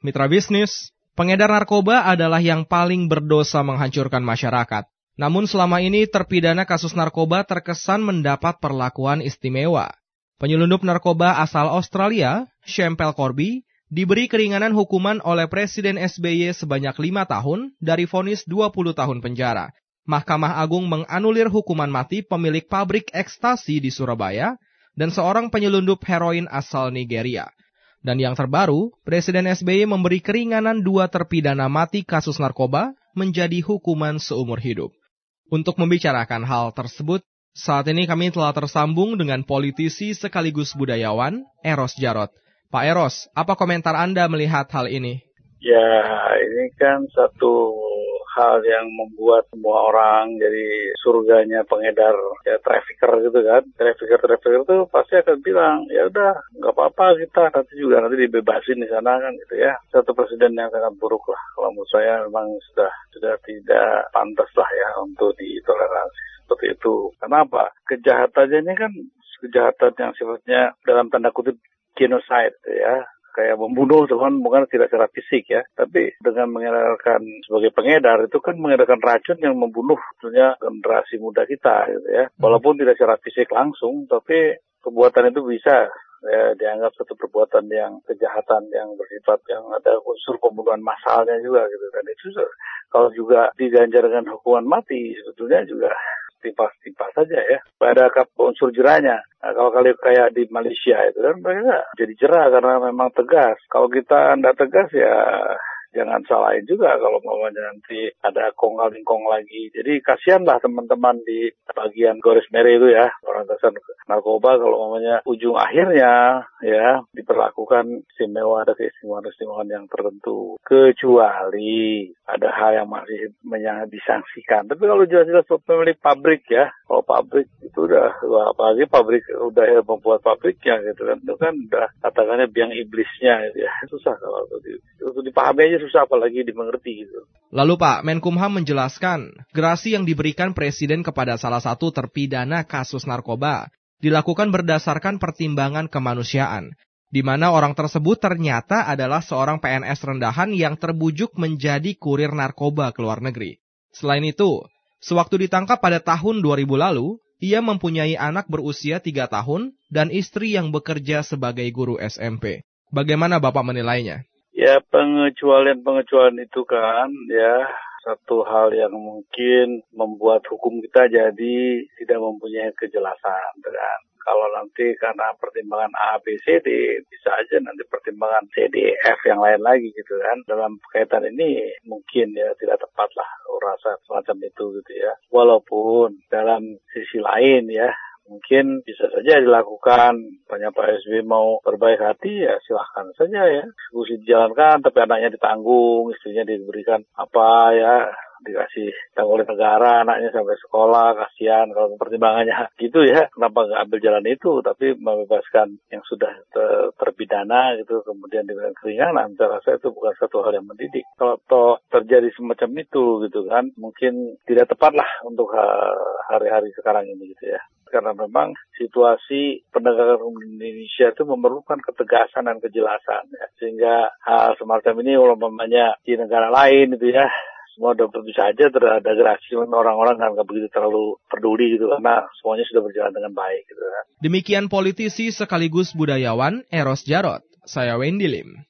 Mitra bisnis, pengedar narkoba adalah yang paling berdosa menghancurkan masyarakat. Namun selama ini terpidana kasus narkoba terkesan mendapat perlakuan istimewa. Penyelundup narkoba asal Australia, Shempel Corby, diberi keringanan hukuman oleh Presiden SBY sebanyak lima tahun dari vonis 20 tahun penjara. Mahkamah Agung menganulir hukuman mati pemilik pabrik ekstasi di Surabaya dan seorang penyelundup heroin asal Nigeria. Dan yang terbaru, Presiden SBY memberi keringanan dua terpidana mati kasus narkoba menjadi hukuman seumur hidup. Untuk membicarakan hal tersebut, saat ini kami telah tersambung dengan politisi sekaligus budayawan, Eros Jarot. Pak Eros, apa komentar Anda melihat hal ini? Ya, ini kan satu hal yang membuat semua orang jadi surganya pengedar ya trafficker gitu kan. Trafficker trafficker itu pasti akan bilang ya udah nggak apa-apa kita nanti juga nanti dibebasin di sana kan gitu ya. Satu presiden yang sangat buruk lah. Kalau menurut saya memang sudah sudah tidak pantas lah ya untuk ditoleransi seperti itu. Kenapa? Kejahatannya ini kan kejahatan yang sifatnya dalam tanda kutip genocide ya kayak membunuh teman bukan tidak secara fisik ya, tapi dengan mengedarkan sebagai pengedar itu kan mengedarkan racun yang membunuh tentunya generasi muda kita gitu ya. Hmm. Walaupun tidak secara fisik langsung, tapi perbuatan itu bisa ya, dianggap satu perbuatan yang kejahatan yang bersifat yang ada unsur pembunuhan masalnya juga gitu dan itu kalau juga diganjar dengan hukuman mati sebetulnya juga tipas-tipas saja ya. Pada unsur jerahnya. Nah, kalau kali kayak di Malaysia itu kan mereka jadi jerah karena memang tegas. Kalau kita tidak tegas ya jangan salahin juga kalau mamanya nanti ada kong kaling kong lagi. Jadi kasihanlah teman-teman di bagian Goris Mere itu ya, pemberantasan narkoba kalau mamanya ujung akhirnya ya diperlakukan istimewa ada keistimewaan-keistimewaan yang tertentu. Kecuali ada hal yang masih menyang disangsikan. Tapi kalau jelas-jelas pemilik pabrik ya, kalau pabrik udah, apalagi pabrik udah membuat pabriknya gitu kan, itu kan udah katakannya biang iblisnya gitu ya. Susah kalau itu, itu dipahami aja susah apalagi dimengerti gitu. Lalu Pak Menkumham menjelaskan, gerasi yang diberikan Presiden kepada salah satu terpidana kasus narkoba dilakukan berdasarkan pertimbangan kemanusiaan, di mana orang tersebut ternyata adalah seorang PNS rendahan yang terbujuk menjadi kurir narkoba ke luar negeri. Selain itu, sewaktu ditangkap pada tahun 2000 lalu, ia mempunyai anak berusia 3 tahun dan istri yang bekerja sebagai guru SMP. Bagaimana Bapak menilainya? Ya pengecualian-pengecualian itu kan ya satu hal yang mungkin membuat hukum kita jadi tidak mempunyai kejelasan kan. Kalau nanti karena pertimbangan A, B, C, D, bisa aja nanti pertimbangan C, D, F yang lain lagi gitu kan. Dalam kaitan ini mungkin ya tidak tepat lah rasa semacam itu gitu ya. Walaupun dalam sisi lain ya mungkin bisa saja dilakukan. Banyak Pak SBY mau berbaik hati ya silahkan saja ya. Diskusi dijalankan tapi anaknya ditanggung, istrinya diberikan apa ya dikasih tanggung negara anaknya sampai sekolah kasihan kalau pertimbangannya. Gitu ya kenapa nggak ambil jalan itu? Tapi membebaskan yang sudah ter terpidana gitu kemudian dengan keringanan saya rasa itu bukan satu hal yang mendidik. Kalau toh terjadi semacam itu gitu kan mungkin tidak tepat lah untuk hari-hari sekarang ini gitu ya. Karena memang situasi penegakan hukum Indonesia itu memerlukan ketegasan dan kejelasan ya. sehingga hal semacam ini umpamanya di negara lain itu ya semua udah bisa aja ada gerasi orang-orang kan nggak begitu terlalu peduli gitu karena semuanya sudah berjalan dengan baik gitu kan. Demikian politisi sekaligus budayawan Eros Jarot. Saya Wendy Lim.